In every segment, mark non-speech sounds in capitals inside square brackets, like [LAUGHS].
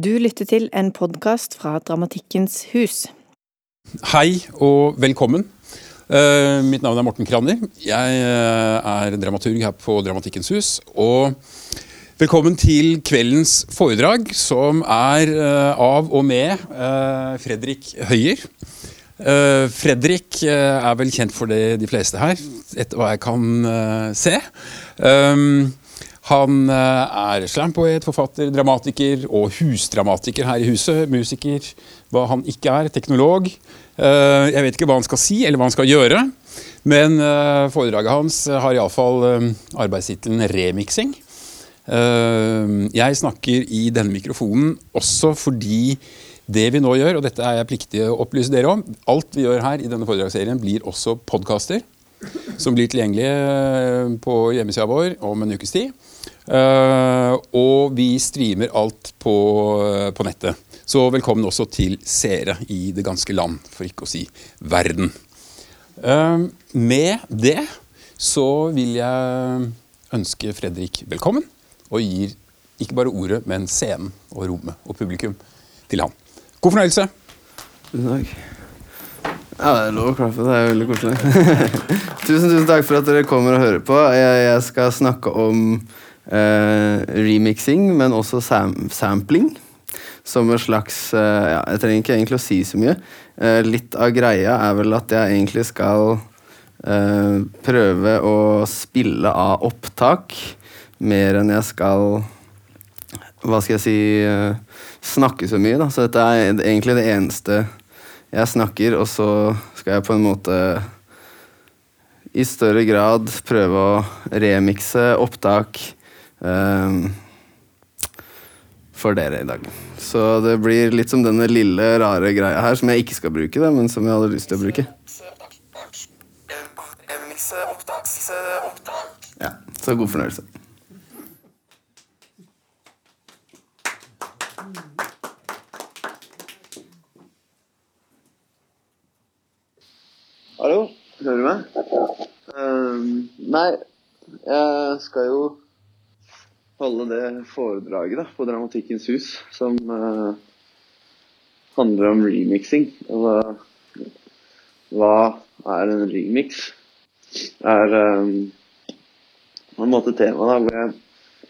Du lytter til en podkast fra Dramatikkens hus. Hei og velkommen. Uh, mitt navn er Morten Kranner. Jeg uh, er dramaturg her på Dramatikkens hus. Og velkommen til kveldens foredrag, som er uh, av og med Fredrik Høyer. Fredrik er vel kjent for det, de fleste her, etter hva jeg kan se. Han eh, er slampoet, forfatter, dramatiker og husdramatiker her i huset. Musiker, hva han ikke er. Teknolog. Eh, jeg vet ikke hva han skal si eller hva han skal gjøre. Men eh, foredraget hans har iallfall arbeidstittelen 'remixing'. Jeg snakker i denne mikrofonen også fordi det vi nå gjør, og dette er jeg pliktig å opplyse dere om, alt vi gjør her i denne foredragsserien blir også podkaster. Som blir tilgjengelige på hjemmesida vår om en ukes tid. Uh, og vi streamer alt på, på, nettet. Så velkommen også til seere i det ganske land, for ikke å si verden. Uh, med det så vil jeg ønske Fredrik velkommen, og gir ikke bare ordet, men scenen og rommet og publikum til han. God fornøyelse. Tusen takk. Ja, det er lov å klappe. Det er veldig koselig. [LAUGHS] tusen, tusen takk for at dere kommer og hører på. Jeg, jeg skal snakke om Uh, remixing, men også sam sampling. Som en slags uh, ja, Jeg trenger ikke egentlig å si så mye. Uh, litt av greia er vel at jeg egentlig skal prøve å spille av opptak mer enn jeg skal Hva skal jeg si snakke så mye, da. Så dette er egentlig det eneste jeg snakker, og så skal jeg på en måte i større grad prøve å remikse opptak for dere i dag. Så det blir litt som denne lille, rare greia her, som jeg ikke skal bruke, da, men som jeg hadde lyst til å bruke. Ja, så god fornøyelse. Hallo, hører du meg? Um, nei, jeg skal jo holde det foredraget da, på Dramatikkens hus som uh, handler om remixing. Hva, hva er en remix? er um, på en måte tema da, hvor jeg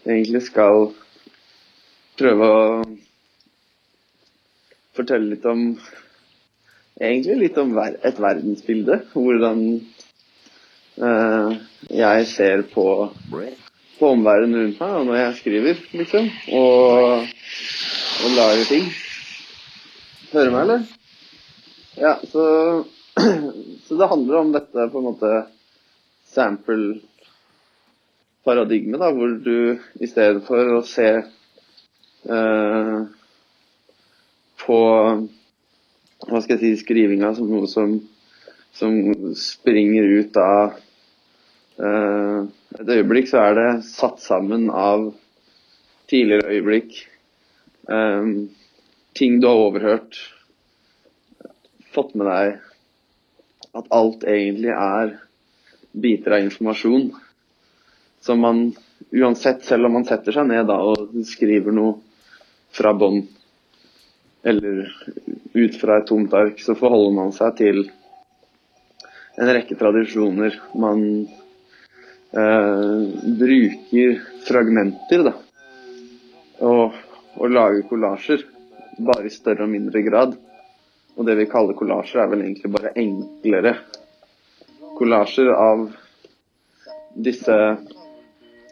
egentlig skal prøve å fortelle litt om Egentlig litt om ver et verdensbilde. Hvordan uh, jeg ser på på omverdenen rundt meg når jeg skriver, liksom. Og, og lager ting. Hører meg, eller? Ja, så, [CLEARS THROAT] så det handler om dette på en måte sample-paradigmet, da, hvor du i stedet for å se eh, på hva skal jeg si, skrivinga som noe som, som springer ut av eh, et øyeblikk så er det satt sammen av tidligere øyeblikk. Um, ting du har overhørt. Fått med deg at alt egentlig er biter av informasjon som man uansett, selv om man setter seg ned da og skriver noe fra bånn eller ut fra et tomt ark, så forholder man seg til en rekke tradisjoner man bruker fragmenter da, og, og lager kollasjer, bare i større og mindre grad. Og det vi kaller kollasjer, er vel egentlig bare enklere kollasjer av disse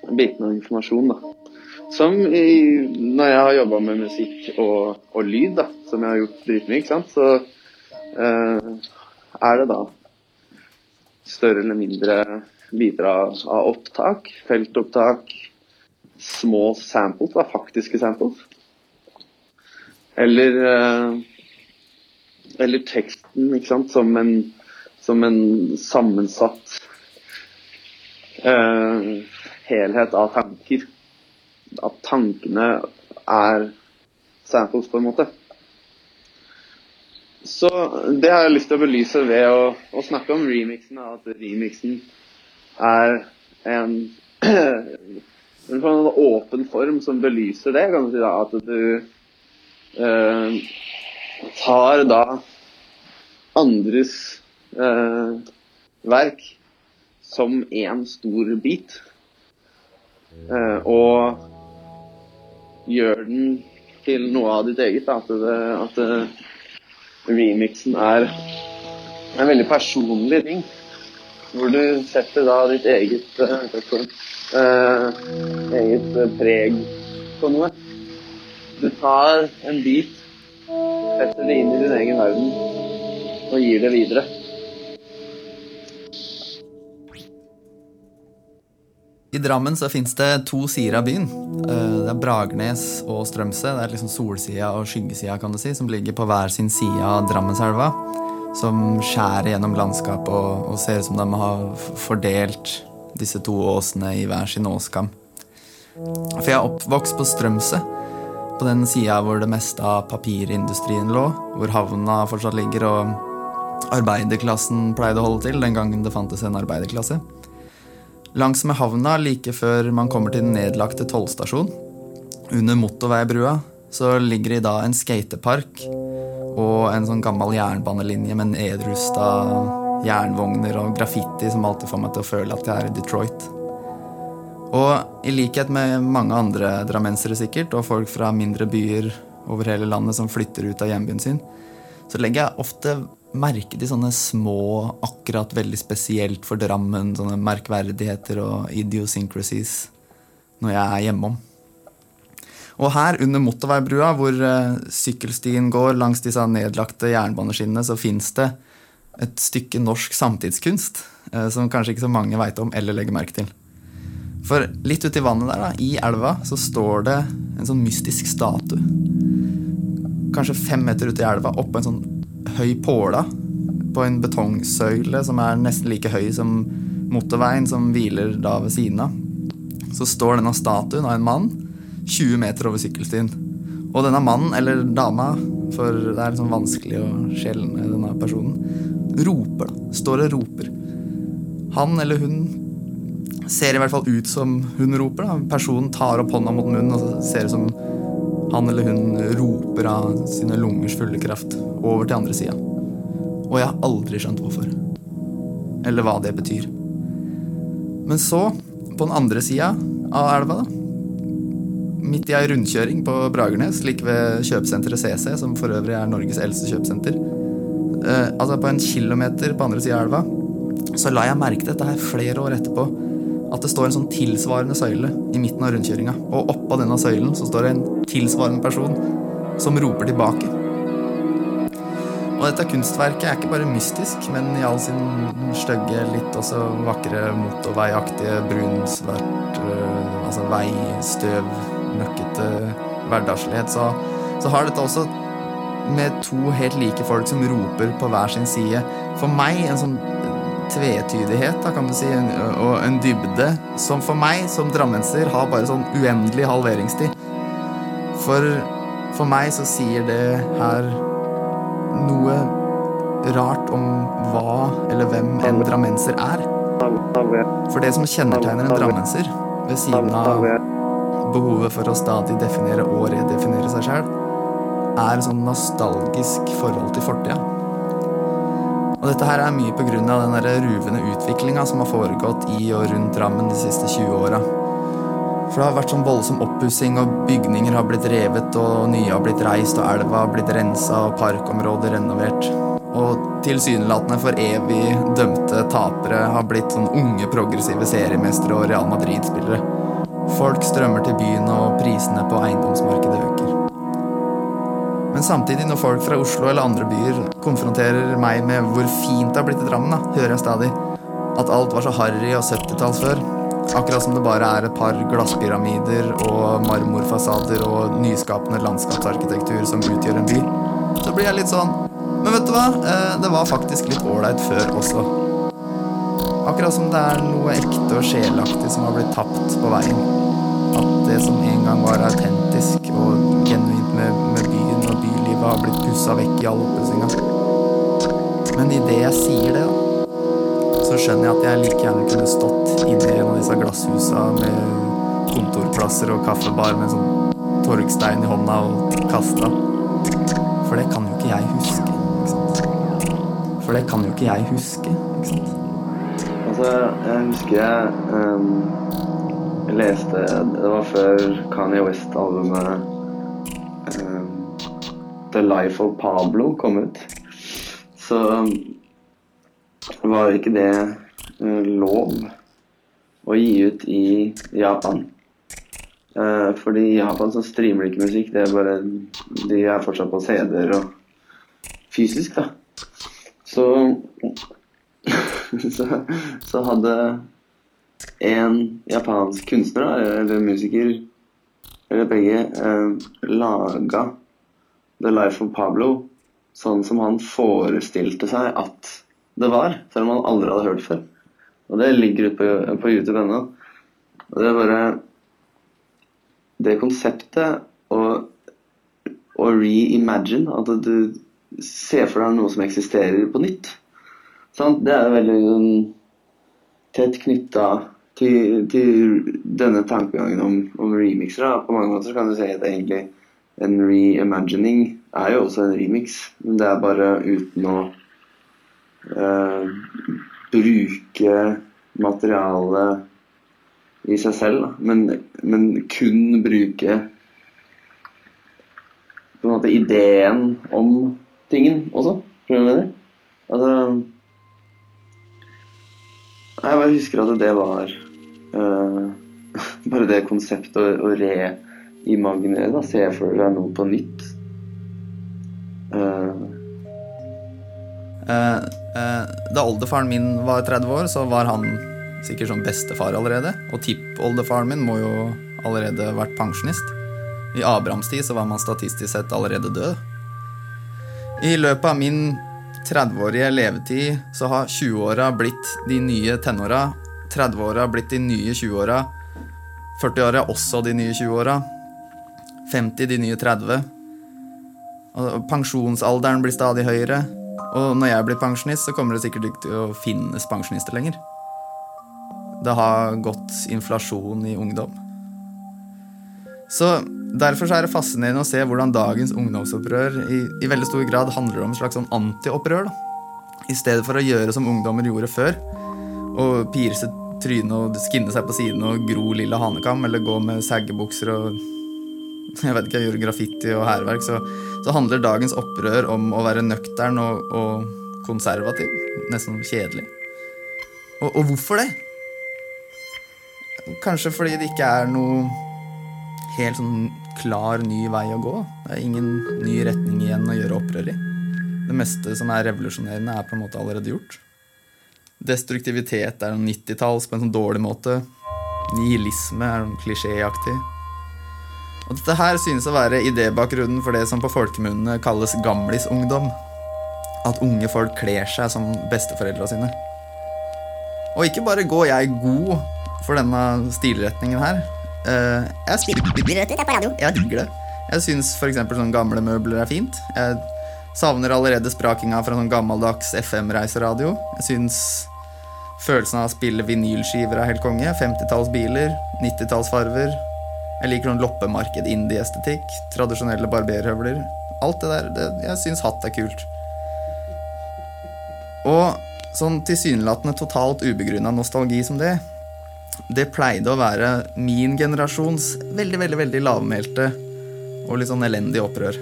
bitene av informasjon. da. Som i, når jeg har jobba med musikk og, og, lyd, da, som jeg har gjort dritmye, ikke så eh, er det da større eller mindre biter av, opptak, feltopptak, små samples, da, faktiske samples. Eller, eh, eller teksten, ikke sant, som en, som en sammensatt uh, helhet av tanker. At tankene er samples, på en måte. Så det har jeg lyst til å belyse ved å, å snakke om remixen. At remixen er en, [CLEARS THROAT] en sånn åpen form som belyser det. kan du si da, At du tar da andres eh, verk som én stor bit. Eh, og gjør den til noe av ditt eget. Da. At, det, at det, remixen er en veldig personlig ting. Hvor du setter da ditt eget, uh, eget preg på noe. Du tar en bit, setter det inn i din egen verden og gir det videre. I Drammen så fins det to sider av byen. Eh, det er Bragernes og Strømsø. Det er liksom solsida og skyggesida kan du si, som ligger på hver sin side av Drammenselva. Som skjærer gjennom landskapet og, og ser ut som de har fordelt disse to åsene i hver sin åskam. For jeg er oppvokst på Strømsø, på den sida hvor det meste av papirindustrien lå. Hvor havna fortsatt ligger og arbeiderklassen pleide å holde til den gangen det fantes en arbeiderklasse. Langs med havna, like før man kommer til den nedlagte tollstasjonen, under motorveibrua, så ligger det i dag en skatepark og en sånn gammel jernbanelinje med nedrusta jernvogner og graffiti som alltid får meg til å føle at jeg er i Detroit. Og i likhet med mange andre drammensere sikkert, og folk fra mindre byer over hele landet som flytter ut av hjembyen sin, så legger jeg ofte merke til sånne små, akkurat veldig spesielt for Drammen, sånne merkverdigheter og idiosyncrasies når jeg er hjemom. Og her under motorveibrua, hvor uh, sykkelstien går langs disse nedlagte jernbaneskinnene, så fins det et stykke norsk samtidskunst uh, som kanskje ikke så mange veit om eller legger merke til. For litt uti vannet der, da, i elva, så står det en sånn mystisk statue. Kanskje fem meter uti elva, oppå en sånn høy påle på en betongsøyle som er nesten like høy som motorveien som hviler da ved siden av. Så står denne statuen av en mann 20 meter over sykkelstien. Og denne mannen, eller dama, for det er liksom vanskelig å skjelne denne personen, roper. da, Står og roper. Han eller hun ser i hvert fall ut som hun roper. da. Personen tar opp hånda mot munnen og ser ut som han eller hun roper av sine lungers fulle kraft over til andre sida. Og jeg har aldri skjønt hvorfor. Eller hva det betyr. Men så, på den andre sida av elva, da, midt i ei rundkjøring på Bragernes, like ved kjøpesenteret CC, som for øvrig er Norges eldste kjøpesenter, eh, altså på en kilometer på andre sida av elva, så la jeg merke dette her flere år etterpå at det står en sånn tilsvarende søyle i midten av rundkjøringa. Og oppå denne søylen så står det en tilsvarende person som roper tilbake. Og dette kunstverket er ikke bare mystisk, men i all sin stygge, litt også vakre motorveiaktige, brunsvart, øh, altså veistøv, møkkete hverdagslighet, så, så har dette også med to helt like folk som roper på hver sin side. For meg en sånn tvetydighet, da, kan du si, og en dybde som for meg som drammenser har bare sånn uendelig halveringstid. For, for meg så sier det her noe rart om hva eller hvem en drammenser er. For det som kjennetegner en drammenser, ved siden av behovet for å stadig definere og redefinere seg sjæl, er et sånn nostalgisk forhold til fortida. Og dette her er mye pga. den der ruvende utviklinga som har foregått i og rundt Drammen de siste 20 åra. For det har vært sånn voldsom oppussing, og bygninger har blitt revet, og nye har blitt reist, og elva har blitt rensa, og parkområder renovert. Og tilsynelatende for evig dømte tapere har blitt sånn unge, progressive seriemestere og Real Madrid-spillere. Folk strømmer til byen, og prisene på eiendomsmarkedet øker. Men samtidig, når folk fra Oslo eller andre byer konfronterer meg med hvor fint det har blitt i Drammen, da, hører jeg stadig at alt var så harry og 70-talls før. Akkurat som det bare er et par glasspyramider og marmorfasader og nyskapende landskapsarkitektur som utgjør en by. Så blir jeg litt sånn Men vet du hva? Eh, det var faktisk litt ålreit før også. Akkurat som det er noe ekte og sjelaktig som har blitt tapt på veien. At det som en gang var autentisk og genuint med, med byen og bylivet, har blitt pussa vekk i all oppussinga. Men idet jeg sier det, så skjønner jeg at jeg like gjerne kunne stått inne i en av disse glasshusa med kontorplasser og kaffebar med sånn torgstein i hånda og kasta. For det kan jo ikke jeg huske. For det kan jo ikke jeg huske. Ikke sant? Altså, jeg husker jeg um, leste Det var før Kanye West-albumet um, The Life of Pablo kom ut. Så var ikke det uh, lov å gi ut i Japan. Uh, fordi i Japan så streamer de ikke musikk. Det er bare De er fortsatt på CD-er og fysisk, da. Så [LAUGHS] så, så hadde en japansk kunstner, eller musiker, eller begge, eh, laga The Life of Pablo sånn som han forestilte seg at det var, selv om han aldri hadde hørt før. Og det ligger ute på, på YouTube ennå. Og det er bare Det konseptet å reimagine, at du ser for deg noe som eksisterer på nytt, sant? det er veldig um, tett knytta til, til denne tankegangen om, om remixer. På mange måter kan du si at egentlig en reimagining er jo også en remix, men det er bare uten å uh, bruke materialet i seg selv. Men, men kun bruke på en måte ideen om tingen også. Skjønner du jeg mener? Altså Jeg bare husker at det var uh, [LAUGHS] Bare det konseptet å, å reimaginere, da. Se for deg noe på nytt. Uh. Uh, da oldefaren min var 30 år, så var han sikkert som bestefar allerede. Og tippoldefaren min må jo allerede vært pensjonist. I Abrahams tid så var man statistisk sett allerede død. I løpet av min 30-årige levetid så har 20-åra blitt de nye tenåra. 30-åra blitt de nye 20-åra. 40-åra også de nye 20-åra. 50 de nye 30. Og pensjonsalderen blir stadig høyere. Og når jeg blir pensjonist, så kommer det sikkert ikke til å finnes pensjonister lenger. Det har gått inflasjon i ungdom. Så Derfor er det fascinerende å se hvordan dagens ungdomsopprør i, i veldig stor grad handler om et slags sånn antiopprør. I stedet for å gjøre som ungdommer gjorde før, og pirse trynet og skinne seg på siden og gro lilla hanekam, eller gå med saggebukser og jeg vet ikke, gjøre graffiti og hærverk, så, så handler dagens opprør om å være nøktern og, og konservativ. Nesten kjedelig. Og, og hvorfor det? Kanskje fordi det ikke er noe helt sånn klar ny vei å gå. Det er ingen ny retning igjen å gjøre opprør i. Det meste som er revolusjonerende, er på en måte allerede gjort. Destruktivitet er noe 90-talls på en sånn dårlig måte. Nihilisme er noe klisjéaktig. Og dette her synes å være idébakgrunnen for det som på folkemunne kalles gamlisungdom. At unge folk kler seg som besteforeldra sine. Og ikke bare går jeg god for denne stilretningen her. Eh, jeg spiller Jeg digger det. Jeg syns f.eks. sånne gamle møbler er fint. Jeg savner allerede sprakinga fra sånn gammeldags FM-reiseradio. Jeg syns følelsen av å spille vinylskiver er helt konge. 50-talls biler, 90-talls farver. Jeg liker sånn loppemarked, indie-estetikk, tradisjonelle barberhøvler. Alt det der. Det, jeg syns hatt er kult. Og sånn tilsynelatende totalt ubegrunna nostalgi som det, det pleide å være min generasjons veldig, veldig, veldig lavmælte og litt sånn elendig opprør.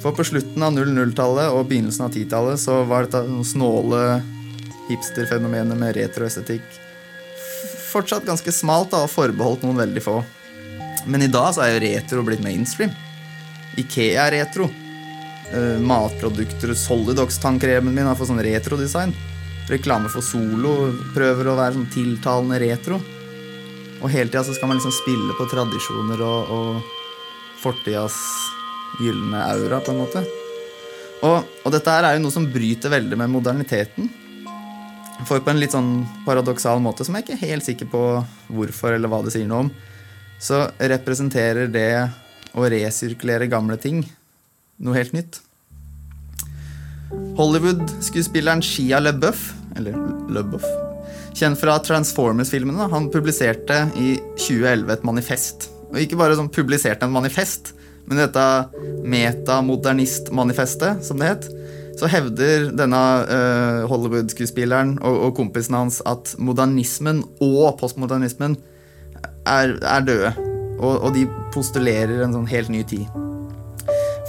For på slutten av 00-tallet og begynnelsen av 10-tallet så var dette noen snåle hipsterfenomenet med retroestetikk fortsatt ganske smalt da, og forbeholdt noen veldig få. Men i dag så er jo retro blitt mainstream. Ikea er retro. Uh, matprodukter, Solidox-tannkremen min har fått sånn retrodesign. Reklame for Solo prøver å være sånn tiltalende retro. Og hele tida så skal man liksom spille på tradisjoner og, og fortidas gylne aura, på en måte. Og, og dette her er jo noe som bryter veldig med moderniteten. For på en litt sånn paradoksal måte, som jeg ikke er helt sikker på hvorfor eller hva det sier noe om, så representerer det å resirkulere gamle ting noe helt nytt. Hollywood-skuespilleren Shia LeBeouf, eller Luboff, kjent fra Transformers-filmene, han publiserte i 2011 et manifest. Og ikke bare sånn publiserte en manifest, Men dette metamodernist-manifestet, som det het, så hevder denne uh, Hollywood-skuespilleren og, og kompisen hans at modernismen og postmodernismen er, er døde. Og, og, de postulerer en sånn helt ny tid.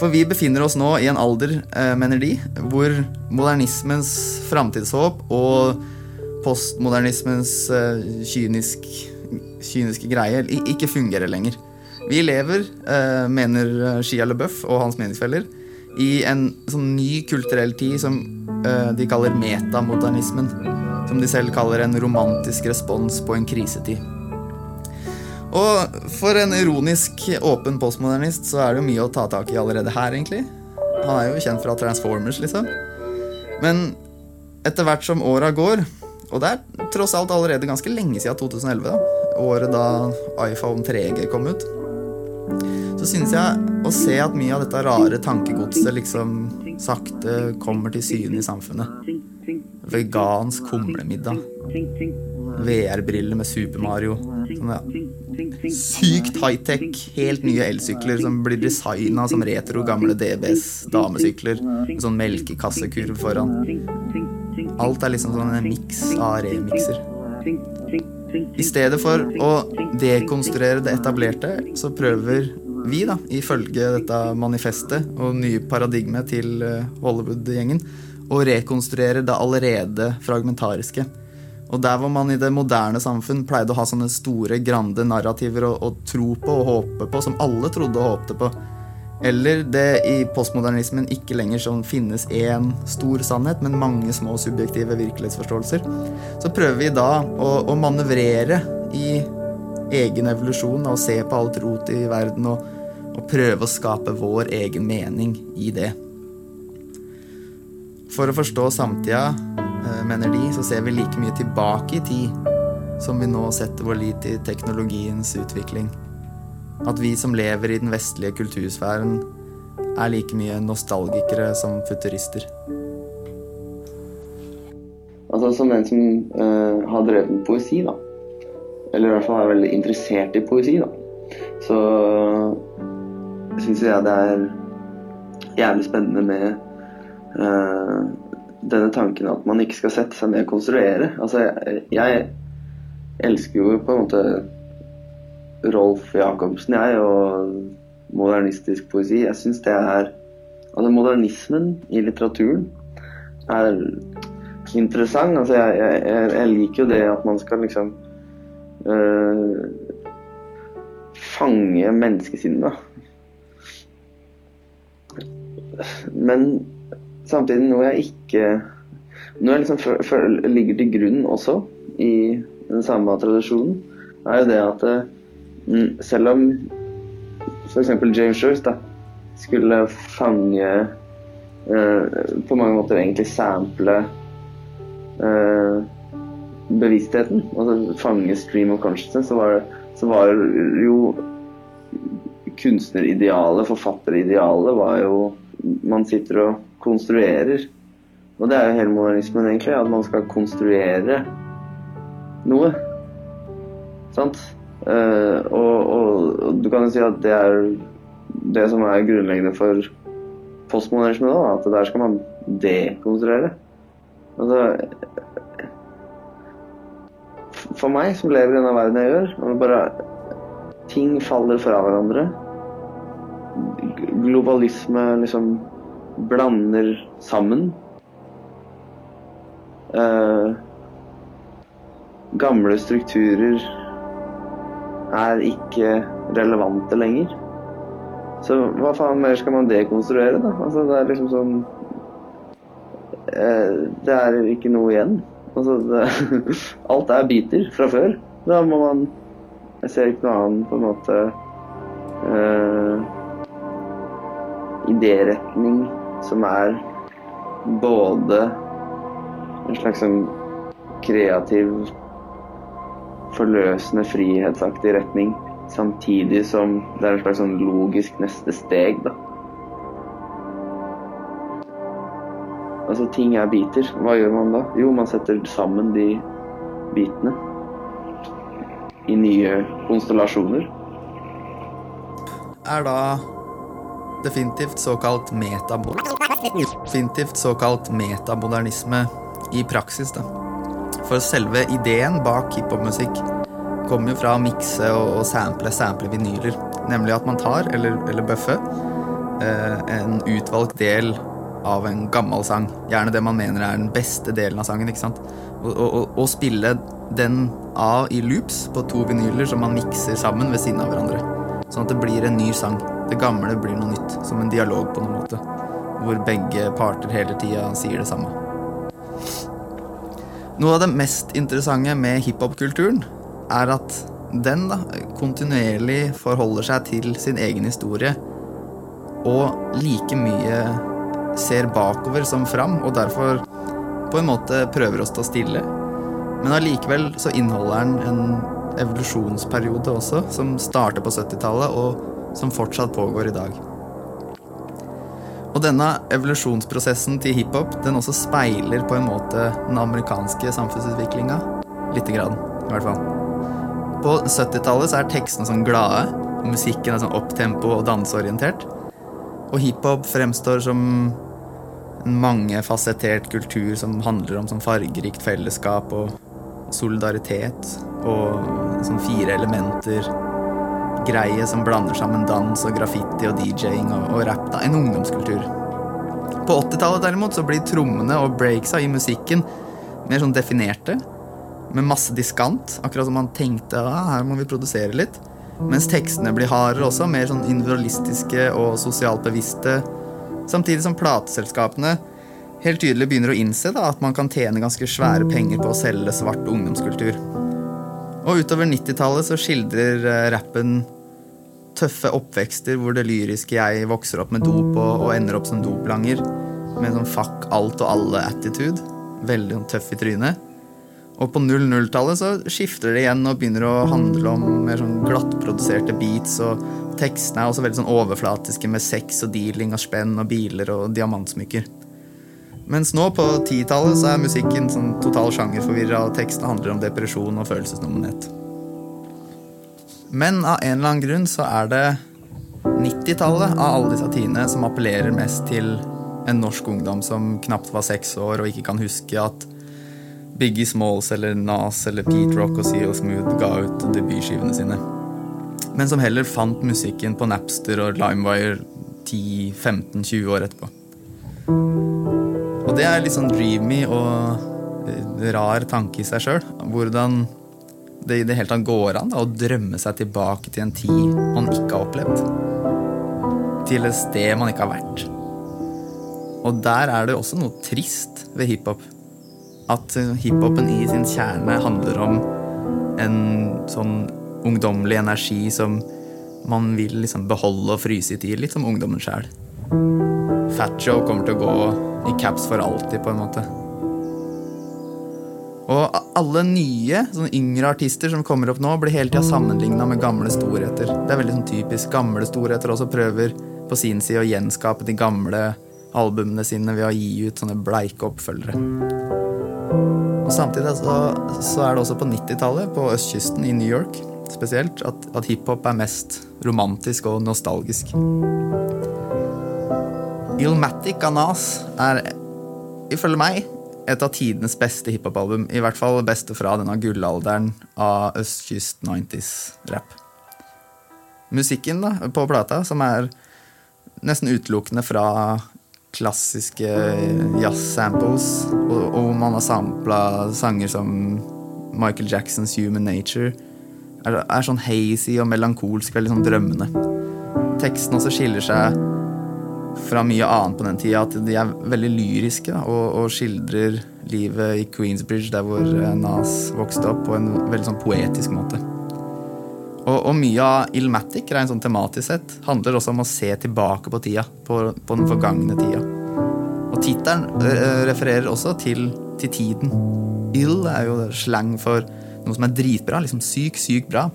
For vi befinner oss nå i en alder, uh, mener de, hvor modernismens framtidshåp og postmodernismens uh, kynisk, kyniske greie ikke fungerer lenger. Vi lever, mener Shia LeBeouf og hans meningsfeller, i en sånn ny kulturell tid som de kaller metamodernismen. Som de selv kaller en romantisk respons på en krisetid. Og for en ironisk åpen postmodernist så er det jo mye å ta tak i allerede her, egentlig. Han er jo kjent fra Transformers, liksom. Men etter hvert som åra går, og det er tross alt allerede ganske lenge siden 2011, da, året da iPhone 3G kom ut så synes jeg å se at mye av dette rare tankegodset liksom sakte kommer til syne i samfunnet. Vegansk kumlemiddag. VR-briller med Super Mario. Sånn, ja. Sykt high-tech, helt nye elsykler som blir designa som retro gamle DBs damesykler. Med sånn melkekassekurv foran. Alt er liksom sånn en miks av remikser. I stedet for å dekonstruere det etablerte, så prøver vi, da, ifølge dette manifestet og nye paradigmet til eh, Hollywood-gjengen, å rekonstruere det allerede fragmentariske. Og der hvor man i det moderne samfunn pleide å ha sånne store, grande narrativer å, å tro på og håpe på, som alle trodde og håpte på, eller det i postmodernismen ikke lenger sånn finnes én stor sannhet, men mange små subjektive virkelighetsforståelser, så prøver vi da å, å manøvrere i egen evolusjon og se på alt rot i verden og, og prøve å skape vår egen mening i det. For å forstå samtida, mener de, så ser vi like mye tilbake i tid som vi nå setter vår lit i teknologiens utvikling. At vi som lever i den vestlige kultursfæren, er like mye nostalgikere som futurister. Altså Som en som uh, har drevet med poesi, da, eller i hvert fall er veldig interessert i poesi, da. Så syns jeg det er jævlig spennende med uh, denne tanken at man ikke skal sette seg ned og konstruere. Altså, jeg, jeg elsker jo på en måte Rolf Jacobsen, jeg, og modernistisk poesi. Jeg syns det er Altså, modernismen i litteraturen er interessant. Altså, jeg, jeg, jeg liker jo det at man skal liksom øh, fange menneskesinnet. Men samtidig noe jeg ikke Noe jeg liksom ligger til grunn også i den samme tradisjonen, er jo det at uh, selv om f.eks. James Joyce da, skulle fange uh, På mange måter egentlig sample uh, bevisstheten, altså fange stream of consciousness, så var, så var jo kunstneridealet, forfatteridealet, var jo Man sitter og konstruerer. Og det er jo hele modernismen, egentlig, at man skal konstruere noe. Sant? Uh, og, og, og, du kan jo si at det er det som er grunnleggende for postmodernisme, da, at der skal man dekonstruere. Altså for meg som lever i denne verden jeg gjør, og bare ting faller fra hverandre Globalisme liksom blander sammen. Eh, gamle strukturer er ikke relevante lenger. Så hva faen mer skal man dekonstruere, da? Altså, det er liksom sånn uh, Det er ikke noe igjen. Altså, det, [LAUGHS] alt er biter fra før. Da må man Jeg ser ikke noe annet på en måte uh, idéretning som er både en slags sånn kreativ, forløsende, frihetsaktig retning, samtidig som det er en slags sånn logisk neste steg, da. Altså, ting er biter. Hva gjør man da? Jo, man setter sammen de bitene i nye konstellasjoner. Er da definitivt såkalt metabo... Definitivt såkalt metamodernisme i praksis, da. For selve ideen bak hiphopmusikk kommer jo fra å mikse og, og sample, sample vinyler. Nemlig at man tar, eller, eller bøffe, eh, en utvalgt del av en gammel sang. Gjerne det man mener er den beste delen av sangen. ikke sant? Og, og, og spille den av i loops på to vinyler som man mikser sammen ved siden av hverandre. Sånn at det blir en ny sang. Det gamle blir noe nytt. Som en dialog på noen måte. Hvor begge parter hele tida sier det samme. Noe av det mest interessante med hiphop-kulturen er at den da, kontinuerlig forholder seg til sin egen historie og like mye ser bakover som fram, og derfor på en måte prøver å stå stille. Men allikevel så inneholder den en evolusjonsperiode også, som starter på 70-tallet, og som fortsatt pågår i dag. Og denne evolusjonsprosessen til hiphop den også speiler på en måte den amerikanske samfunnsutviklinga. Lite grann, i hvert fall. På 70-tallet er tekstene sånn glade, og musikken er sånn opptempo og danseorientert. Og hiphop fremstår som en mangefasettert kultur som handler om sånn fargerikt fellesskap og solidaritet og sånn fire elementer greie som blander sammen dans og graffiti og DJ-ing og, og rap. da, En ungdomskultur. På 80-tallet derimot så blir trommene og breaksa i musikken mer sånn definerte. Med masse diskant, akkurat som man tenkte ah, her må vi produsere litt. Mens tekstene blir hardere også, mer sånn individualistiske og sosialt bevisste. Samtidig som plateselskapene helt tydelig begynner å innse da, at man kan tjene ganske svære penger på å selge svart ungdomskultur. Og utover 90-tallet så skildrer eh, rappen tøffe oppvekster hvor det lyriske jeg vokser opp med dop og, og ender opp som doplanger. Med sånn fuck alt og alle-attitude. Veldig sånn tøff i trynet. Og på 00-tallet så skifter det igjen og begynner å handle om mer sånn glattproduserte beats. Og tekstene er også veldig sånn overflatiske med sex og dealing og spenn og biler og diamantsmykker. Mens nå på 10-tallet så er musikken sånn total sjangerforvirra, og tekstene handler om depresjon og følelsesnommenhet. Men av en eller annen grunn så er det 90-tallet av alle disse tidene som appellerer mest til en norsk ungdom som knapt var seks år og ikke kan huske at Biggie Smalls eller Nas eller Pete Rock og CO Smooth ga ut debutskivene sine. Men som heller fant musikken på Napster og Limewire 10-15-20 år etterpå. Og det er litt sånn dreamy og eh, rar tanke i seg sjøl. Hvordan det i det hele tatt går an da, å drømme seg tilbake til en tid man ikke har opplevd. Til et sted man ikke har vært. Og der er det også noe trist ved hiphop. At eh, hiphopen i sin kjerne handler om en sånn ungdommelig energi som man vil liksom beholde og fryse i tid. Litt som ungdommen sjæl. Fatshow kommer til å gå i caps for alltid, på en måte. Og alle nye, sånn yngre artister som kommer opp nå, blir hele tida sammenligna med gamle storheter. Det er veldig sånn typisk. Gamle storheter også prøver på sin side å gjenskape de gamle albumene sine ved å gi ut sånne bleike oppfølgere. Og Samtidig så, så er det også på 90-tallet, på østkysten i New York spesielt, at, at hiphop er mest romantisk og nostalgisk. Illmatic av Nas er ifølge meg et av tidenes beste hiphop-album. I hvert fall beste fra denne gullalderen av østkyst 90s-rapp. Musikken da, på plata, som er nesten utelukkende fra klassiske jazz-samples, og, og man har sampla sanger som Michael Jacksons Human Nature, er, er sånn hazy og melankolsk, veldig sånn drømmende. Teksten også skiller seg fra mye annet på den tida, at de er veldig lyriske da, og, og, skildrer livet i Queensbridge, der hvor eh, Nas vokste opp, på en veldig sånn poetisk måte. Og, og mye av Illmatic, rent sånn tematisk sett, handler også om å se tilbake på tida, på, på den forgangne tida. Og tittelen uh, refererer også til, til, tiden. Ill er jo slang for noe som er dritbra, liksom syk, syk bra.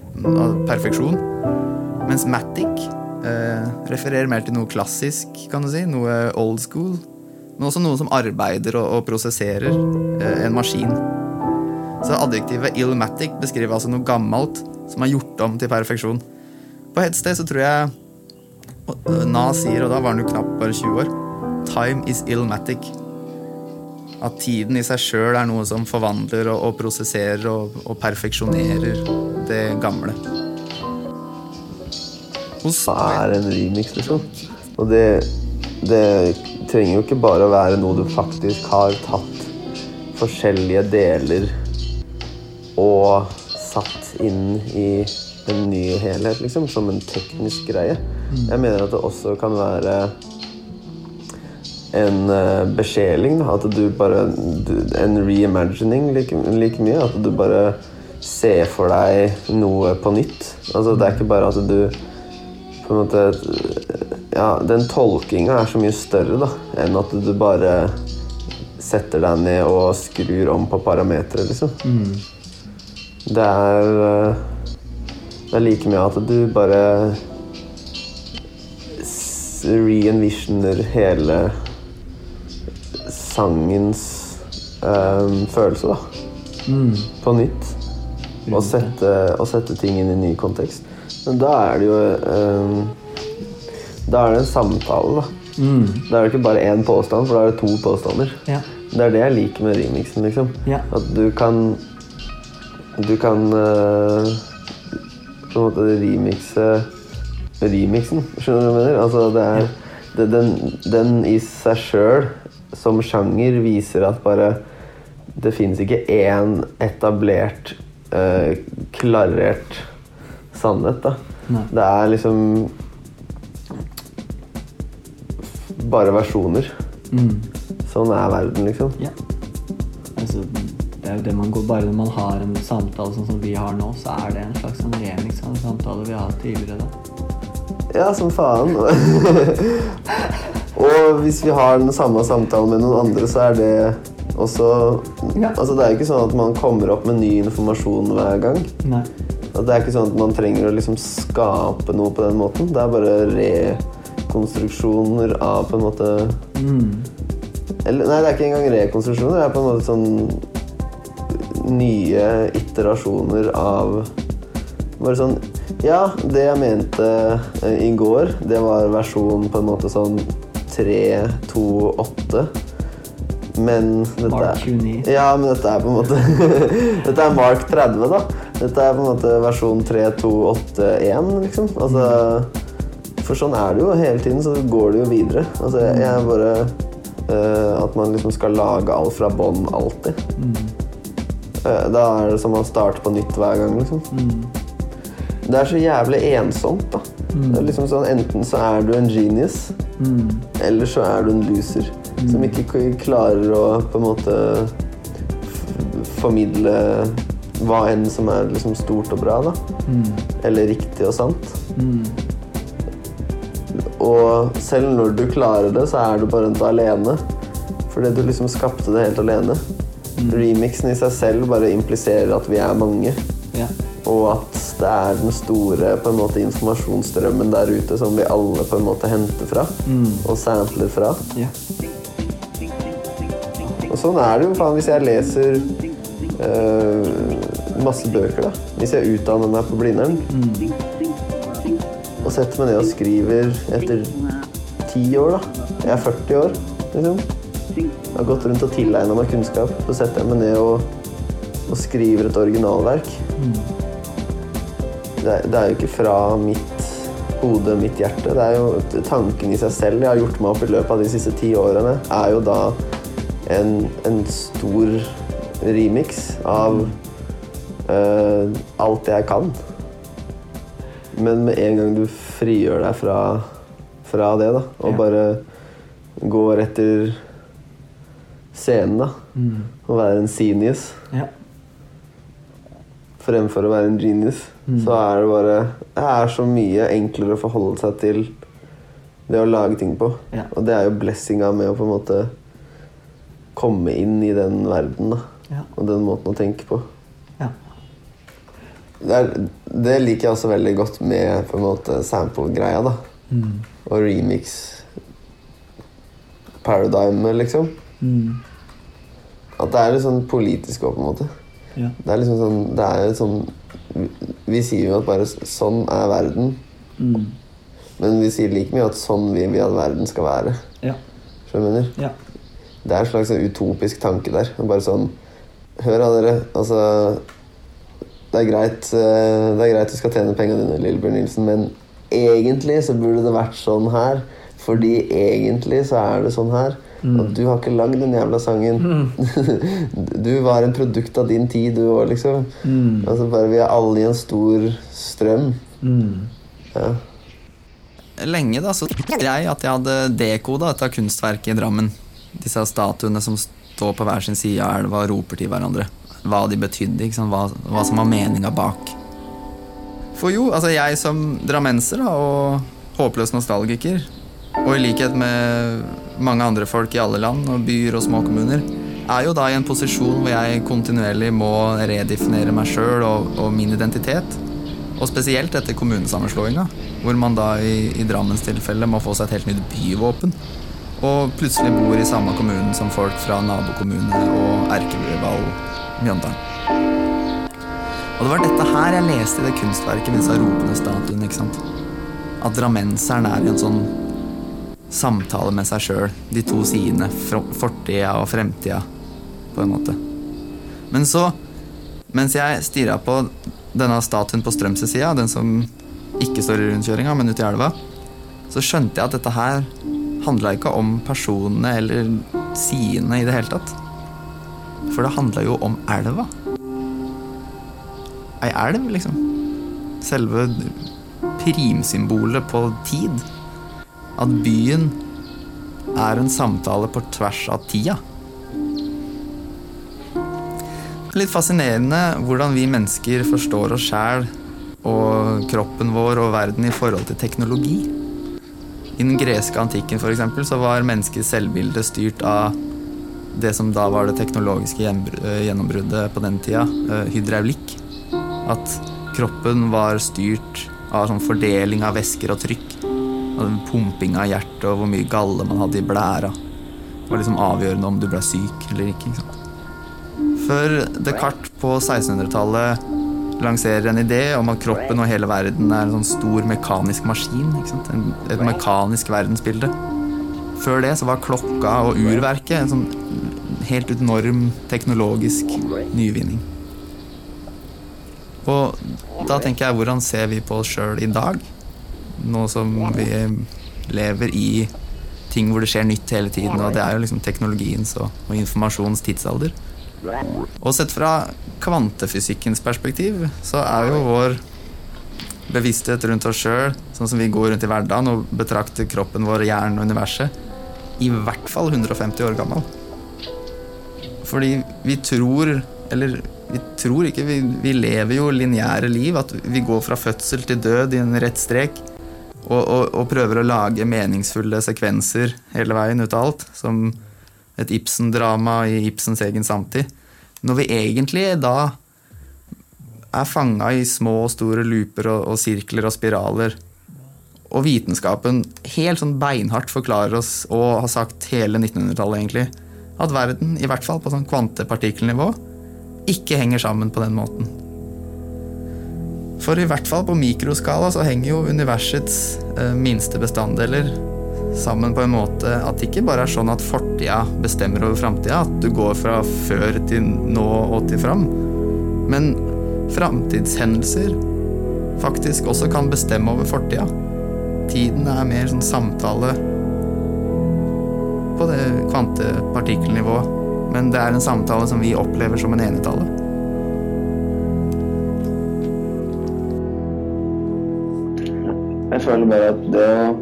Perfeksjon. Mens Matic Eh, refererer mer til noe klassisk, kan du si. Noe old school. Men også noe som arbeider og, og prosesserer eh, en maskin. Så adjektivet illmatic beskriver altså noe gammelt som er gjort om til perfeksjon. På et sted så tror jeg øh, Na sier, og da var han jo knapt bare 20 år, 'time is illmatic'. At tiden i seg sjøl er noe som forvandler og, og prosesserer og, og perfeksjonerer det gamle. Er en remix, liksom? Og det, det trenger jo ikke bare å være noe du faktisk har tatt forskjellige deler og satt inn i en ny helhet, liksom, som en teknisk greie. Jeg mener at det også kan være en eh, besjeling. At du bare En reimagining like, like mye. At du bare ser for deg noe på nytt. Altså, det er ikke bare at du på en måte Ja, den tolkinga er så mye større da, enn at du bare setter deg ned og skrur om på parametere, liksom. Det er eh, Det er like mye at du bare re-envisioner hele sangens um, følelse, da. På nytt. Og sette, og sette ting inn i ny kontekst. Men da er det jo eh, Da er det en samtale, da. Da er det ikke bare én påstand, for da er det to påstander. Ja. Det er det jeg liker med remixen, liksom. Ja. At du kan Du kan eh, på en måte remixe remixen. Skjønner du hva jeg mener? Altså, det er, det, den, den i seg sjøl, som sjanger, viser at bare Det fins ikke én etablert, eh, klarert sannhet, da. Nei. Det er liksom bare versjoner. Mm. Sånn er verden, liksom. Ja. Altså, det er jo det man går Bare når man har en samtale sånn som vi har nå, så er det en slags sånn remix av en samtale vi har hatt tidligere. da. Ja, som faen. [LAUGHS] Og hvis vi har den samme samtalen med noen andre, så er det også Ja. Altså, det er jo ikke sånn at man kommer opp med ny informasjon hver gang. Nei. Det er ikke sånn at man trenger å liksom skape noe på den måten. Det er bare rekonstruksjoner av på en måte Mm. Eller nei, det er ikke engang rekonstruksjoner. Det er på en måte sånn nye iterasjoner av Bare sånn Ja, det jeg mente eh, i går, det var versjon på en måte sånn 3, 2, 8. Men dette Mark 29. Ja, men dette er på en måte [LAUGHS] Dette er Mark 30, da. Dette er på en måte versjon 3, 2, 8, 1, liksom. Altså For sånn er det jo hele tiden, så går det jo videre. Altså, jeg, bare uh, At man liksom skal lage alt fra bånn alltid. Eh, da er det som å starte på nytt hver gang, liksom. Det er så jævlig ensomt, da. Det er liksom sånn, Enten så er du en genius, eller så er du en loser. Som ikke klarer å på en måte formidle hva enn som er liksom stort og bra, da. Eller riktig og sant. Og selv når du klarer det, så er du bare ikke alene. Fordi du liksom skapte det helt alene. Remixen i seg selv bare impliserer at vi er mange. Ja. Og at det er den store på en måte, informasjonsstrømmen der ute som vi alle på en måte henter fra. Og sampler fra. ja. Og sånn er det jo faen hvis jeg leser eh, masse bøker, da. Hvis jeg utdanner meg på Blindern. Og setter meg ned og skriver etter ti år, da. Jeg er 40 år, liksom. Jeg har gått rundt og tilegna meg kunnskap. Så setter jeg meg ned og, og skriver et originalverk. Det, er, det er jo ikke fra mitt hode, mitt hjerte. Det er jo tanken i seg selv jeg har gjort meg opp i løpet av de siste ti årene, er jo da en, en stor remix av eh, alt jeg kan. Men med en gang du frigjør deg fra, fra det, da, og Ja. bare går etter scenen, da, og være en genius ja. fremfor å være en genius, så er det bare Det er så mye enklere å forholde seg til det å lage ting på. Ja. Og det er jo blessinga med å på en måte komme inn i den verden, da. Ja. Og den måten å tenke på. Det, er, det liker jeg også veldig godt med på en måte sample-greia, da. Og remix paradigmet, liksom. At det er litt sånn politisk òg, på en måte. Ja. Det er liksom sånn Det er sånn Vi sier jo at bare sånn er verden. Men vi sier like mye at sånn vil vi at verden skal være. Ja. Skjønner du? ja. Det er en slags sånn utopisk tanke der. Bare sånn Hør da, dere. Altså Det er greit eh, Det er greit du skal tjene pengene dine, Lillebjørn Nilsen, men egentlig så burde det vært sånn her. Fordi egentlig så er det sånn her. Og du har ikke lagd den jævla sangen. [LAUGHS] du var en produkt av din tid, du òg, liksom. Altså bare Vi er alle i en stor strøm. Ja. Lenge da, så tenkte jeg at jeg hadde dekoda dette kunstverket i Drammen. Disse statuene som står på hver sin side av elva og roper til hverandre. Hva de betydde? Hva, hva som var meninga bak. For jo, altså jeg som drammenser da, og håpløs nostalgiker, og i likhet med mange andre folk i alle land og byer og småkommuner, er jo da i en posisjon hvor jeg kontinuerlig må redefinere meg sjøl og, og min identitet. Og spesielt etter kommunesammenslåinga, hvor man da i, i Drammens tilfelle må få seg et helt nytt byvåpen. Og plutselig bor i samme kommunen som folk fra nabokommune og erkerival Mjøndalen. Og det var dette her jeg leste i det kunstverket med disse ropende statuene. ikke sant? At drammenseren er i en sånn samtale med seg sjøl. De to sidene, fortida og fremtida, på en måte. Men så, mens jeg stirra på denne statuen på Strømsø-sida, den som ikke står i rundkjøringa, men ute i elva, så skjønte jeg at dette her handla ikke om personene eller sidene i det hele tatt. For det handla jo om elva. Ei elv, liksom. Selve primsymbolet på tid. At byen er en samtale på tvers av tida. Litt fascinerende hvordan vi mennesker forstår oss sjæl og kroppen vår og verden i forhold til teknologi. I den greske antikken for eksempel, så var menneskets selvbilde styrt av det som da var det teknologiske eh, gjennombruddet på den tida, eh, hydraulikk. At kroppen var styrt av sånn fordeling av væsker og trykk. Og pumping av hjertet og hvor mye galle man hadde i blæra. Det var liksom avgjørende om du ble syk eller ikke. ikke sant? Før Descartes på 1600-tallet lanserer en idé om at kroppen og hele verden er en sånn stor mekanisk maskin. Et mekanisk verdensbilde. Før det så var klokka og urverket en sånn helt enorm teknologisk nyvinning. Og da tenker jeg, hvordan ser vi på oss sjøl i dag? Nå som vi lever i ting hvor det skjer nytt hele tiden, og det er jo liksom teknologiens og, og informasjonens tidsalder. Og sett fra kvantefysikkens perspektiv, så er jo vår bevissthet rundt oss sjøl, sånn som vi går rundt i hverdagen og betrakter kroppen vår, hjernen og universet, i hvert fall 150 år gammel. Fordi vi tror, eller vi tror ikke, vi, vi lever jo lineære liv, at vi går fra fødsel til død i en rett strek, og, og, og prøver å lage meningsfulle sekvenser hele veien ut av alt, som et Ibsen-drama i Ibsens egen samtid. Når vi egentlig da er fanga i små og store looper og, og sirkler og spiraler, og vitenskapen helt sånn beinhardt forklarer oss, og har sagt hele 1900-tallet egentlig, at verden, i hvert fall på sånn kvantepartikkelnivå, ikke henger sammen på den måten. For i hvert fall på mikroskala så henger jo universets eh, minste bestanddeler sammen på en måte at det ikke bare er sånn at fortida bestemmer over framtida, at du går fra før til nå og til fram, men framtidshendelser faktisk også kan bestemme over fortida. Tiden er mer sånn samtale på det kvantepartikkelnivået, men det er en samtale som vi opplever som en enetale. Jeg føler bare at det å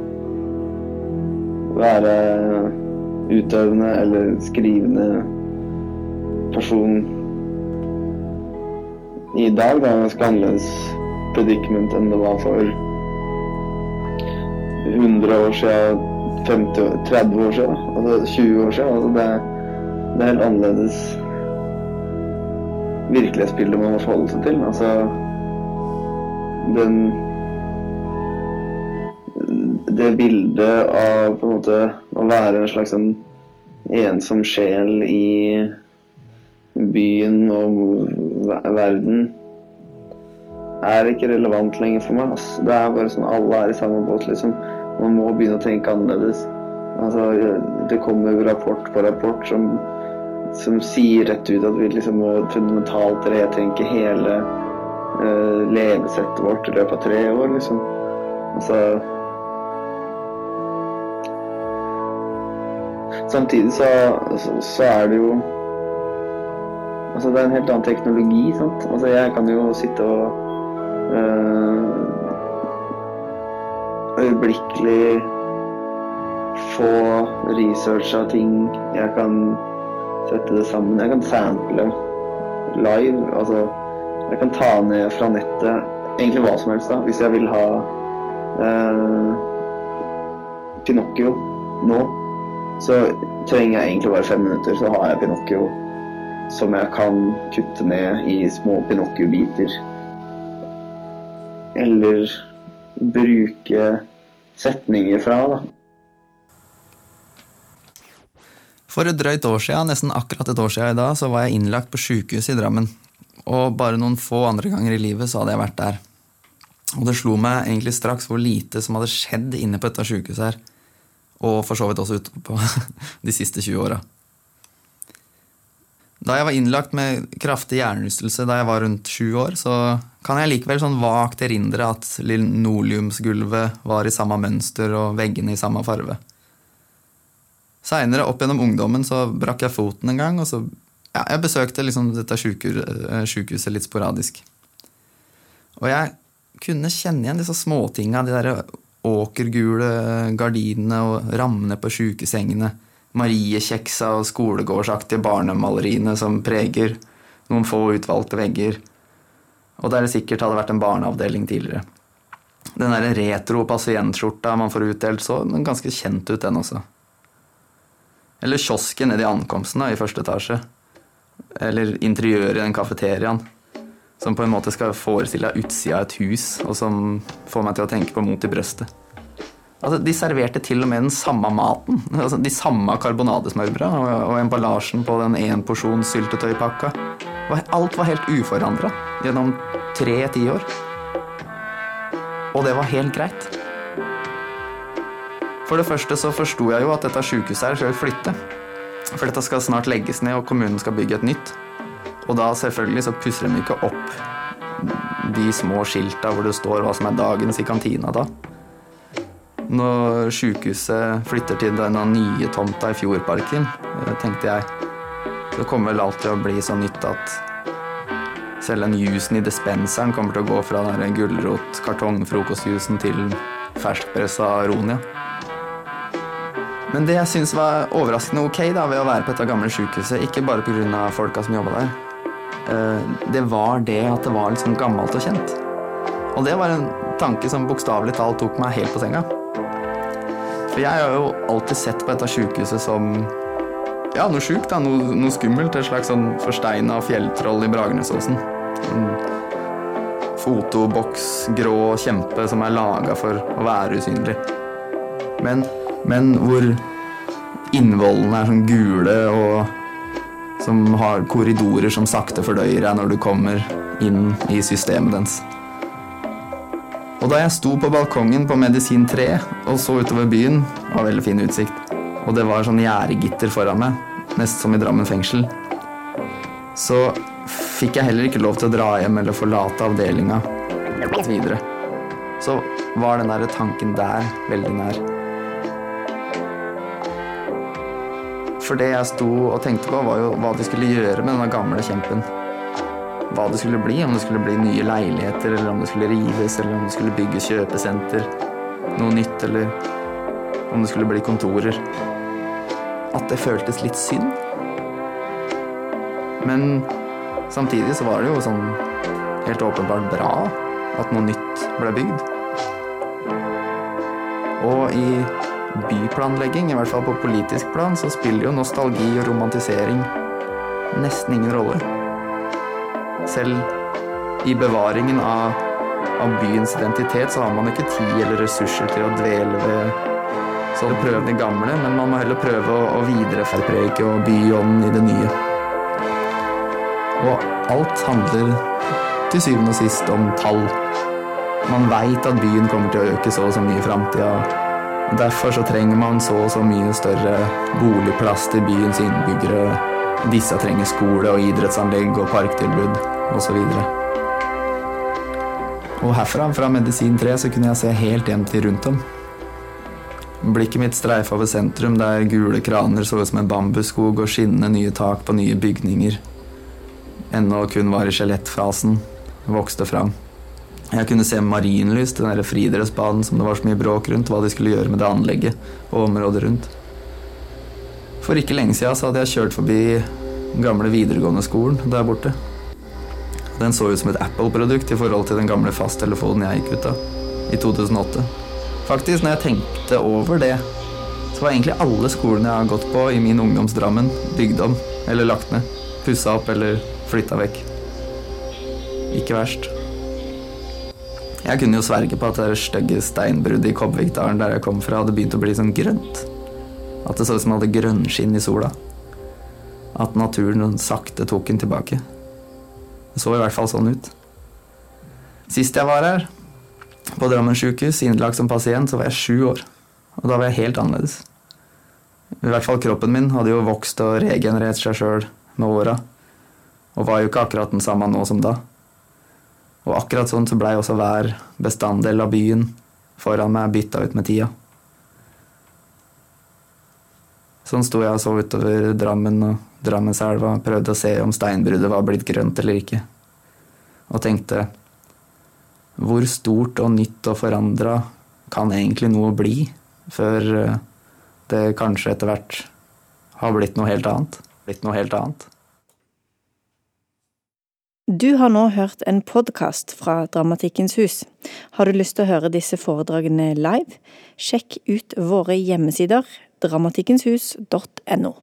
være utøvende eller skrivende person i dag det er ganske annerledes predicament enn det var for 100 år siden, 50 30 år siden, altså 20 år siden. Altså det, det er helt annerledes virkelighetsbilde man må forholde seg til. Altså den det bildet av på en måte å være en slags en ensom sjel i byen og verden er ikke relevant lenger for meg. Altså, Det er bare sånn alle er i samme båt, liksom. Man må begynne å tenke annerledes. Altså, det kommer rapport på rapport som, som sier rett ut at vi liksom må fundamentalt retenke hele uh, levesettet vårt i løpet av tre år, liksom. Altså Samtidig så, så, så er det jo Altså, det er en helt annen teknologi, sant. Altså, jeg kan jo sitte og øyeblikkelig få research av ting. Jeg kan sette det sammen. Jeg kan sample live. Altså, jeg kan ta ned fra nettet egentlig hva som helst, da, hvis jeg vil ha øh, Pinocchio nå. Så trenger jeg egentlig bare fem minutter, så har jeg Pinocchio som jeg kan kutte ned i små Pinocchio-biter. Eller bruke setninger fra, da. For et drøyt år siden, nesten akkurat et år siden i dag, så var jeg innlagt på sjukehuset i Drammen. Og bare noen få andre ganger i livet så hadde jeg vært der. Og det slo meg egentlig straks hvor lite som hadde skjedd inne på dette sjukehuset her. Og for så vidt også ute på [LAUGHS] de siste 20 åra. Da jeg var innlagt med kraftig hjernerystelse da jeg var rundt sju år, så kan jeg likevel sånn vagt erindre at linoleumsgulvet var i samme mønster og veggene i samme farve. Seinere, opp gjennom ungdommen, så brakk jeg foten en gang, og så ja, Jeg besøkte liksom dette sjukehuset litt sporadisk. Og jeg kunne kjenne igjen disse småtinga, de der åkergule gardinene og rammene på sjukesengene mariekjeksa og skolegårdsaktige barnemaleriene som preger noen få utvalgte vegger. Og der det sikkert hadde vært en barneavdeling tidligere. Den der retro pasientskjorta man får utdelt, så den ganske kjent ut, den også. Eller kiosken nede i ankomsten da, i første etasje. Eller interiøret i den kafeteriaen. Som på en måte skal forestille utsida av et hus, og som får meg til å tenke på Mot i brøstet. Altså, de serverte til og med den samme maten. Altså, de samme karbonadesmørbrød og, og emballasjen på den én porsjon syltetøypakka. Alt var helt uforandra gjennom tre tiår. Og det var helt greit. For det første så forsto jeg jo at dette sjukehuset her skal flytte. For dette skal snart legges ned, og kommunen skal bygge et nytt. Og da selvfølgelig så pusser de ikke opp de små skilta hvor det står hva som er dagens i kantina da. Når sjukehuset flytter til denne nye tomta i Fjordparken, eh, tenkte jeg det kommer vel alltid å bli så nytt at selv den jusen i dispenseren kommer til å gå fra den gulrot-kartongfrokostjusen til ferskpressa Ronia. Men det jeg syns var overraskende ok da, ved å være på dette gamle sjukehuset, ikke bare pga. folka som jobba der, eh, det var det at det var litt sånn gammelt og kjent. Og det var en tanke som bokstavelig talt tok meg helt på senga. For jeg har jo alltid sett på dette sjukehuset som ja, noe sjukt, da. Noe, noe skummelt. Et slags sånn forsteina fjelltroll i Bragernesåsen. En fotoboks, grå kjempe som er laga for å være usynlig. Men, men hvor innvollene er sånn gule og som har korridorer som sakte fordøyer deg når du kommer inn i systemet dens. Og da jeg sto på balkongen på Medisin 3 og så utover byen, var veldig fin utsikt, og det var sånn gjerdegitter foran meg, nesten som i Drammen fengsel, så fikk jeg heller ikke lov til å dra hjem eller forlate avdelinga videre. Så var den der tanken der veldig nær. For det jeg sto og tenkte på, var jo hva de skulle gjøre med denne gamle kjempen hva det skulle bli. Om det skulle bli nye leiligheter, eller om det skulle rives, eller om det skulle bygges kjøpesenter. Noe nytt, eller om det skulle bli kontorer. At det føltes litt synd. Men samtidig så var det jo sånn helt åpenbart bra at noe nytt ble bygd. Og i byplanlegging, i hvert fall på politisk plan, så spiller jo nostalgi og romantisering nesten ingen rolle. Selv i bevaringen av, av, byens identitet så har man ikke tid eller ressurser til å dvele ved så prøv det gamle, men man må heller prøve å, å videreføre og byånden i det nye. Og alt handler til syvende og sist om tall. Man veit at byen kommer til å øke så og så mye i framtida. Derfor så trenger man så og så mye større boligplass til byens innbyggere. Disse trenger skole og idrettsanlegg og parktilbud osv. Og herfra, fra medisin 3, så kunne jeg se helt hjem til rundt om. Blikket mitt streifa over sentrum, der gule kraner så ut som en bambusskog og skinnende nye tak på nye bygninger ennå kun var i skjelettfasen, vokste fram. Jeg kunne se marinlys til den friidrettsbanen som det var så mye bråk rundt, hva de skulle gjøre med det anlegget og området rundt. For ikke lenge siden hadde jeg kjørt forbi den gamle videregående skolen der borte. Den så ut som et Apple-produkt i forhold til den gamle fasttelefonen jeg gikk ut av i 2008. Faktisk, når jeg tenkte over det, så var egentlig alle skolene jeg har gått på i min ungdomsdrammen, bygd om eller lagt ned. Pussa opp eller flytta vekk. Ikke verst. Jeg kunne jo sverge på at det stygge steinbruddet i Kobbervikdalen der jeg kom fra, hadde begynt å bli sånn grønt. At det så ut som det hadde grønnskinn i sola. At naturen sakte tok den tilbake. Det så i hvert fall sånn ut. Sist jeg var her, på Drammen sykehus, innlagt som pasient, så var jeg sju år. Og da var jeg helt annerledes. I hvert fall kroppen min hadde jo vokst og regenerert seg sjøl med åra. Og var jo ikke akkurat den samme nå som da. Og akkurat sånn så blei også hver bestanddel av byen foran meg bytta ut med tida. Sånn sto jeg og så utover Drammen og Drammenselva, prøvde å se om steinbruddet var blitt grønt eller ikke. Og tenkte hvor stort og nytt og forandra kan egentlig noe bli, før eh, det kanskje etter hvert har blitt noe helt annet? Blitt noe helt annet. Du har nå hørt en podkast fra Dramatikkens hus. Har du lyst til å høre disse foredragene live? Sjekk ut våre hjemmesider dramatikkenshus.no.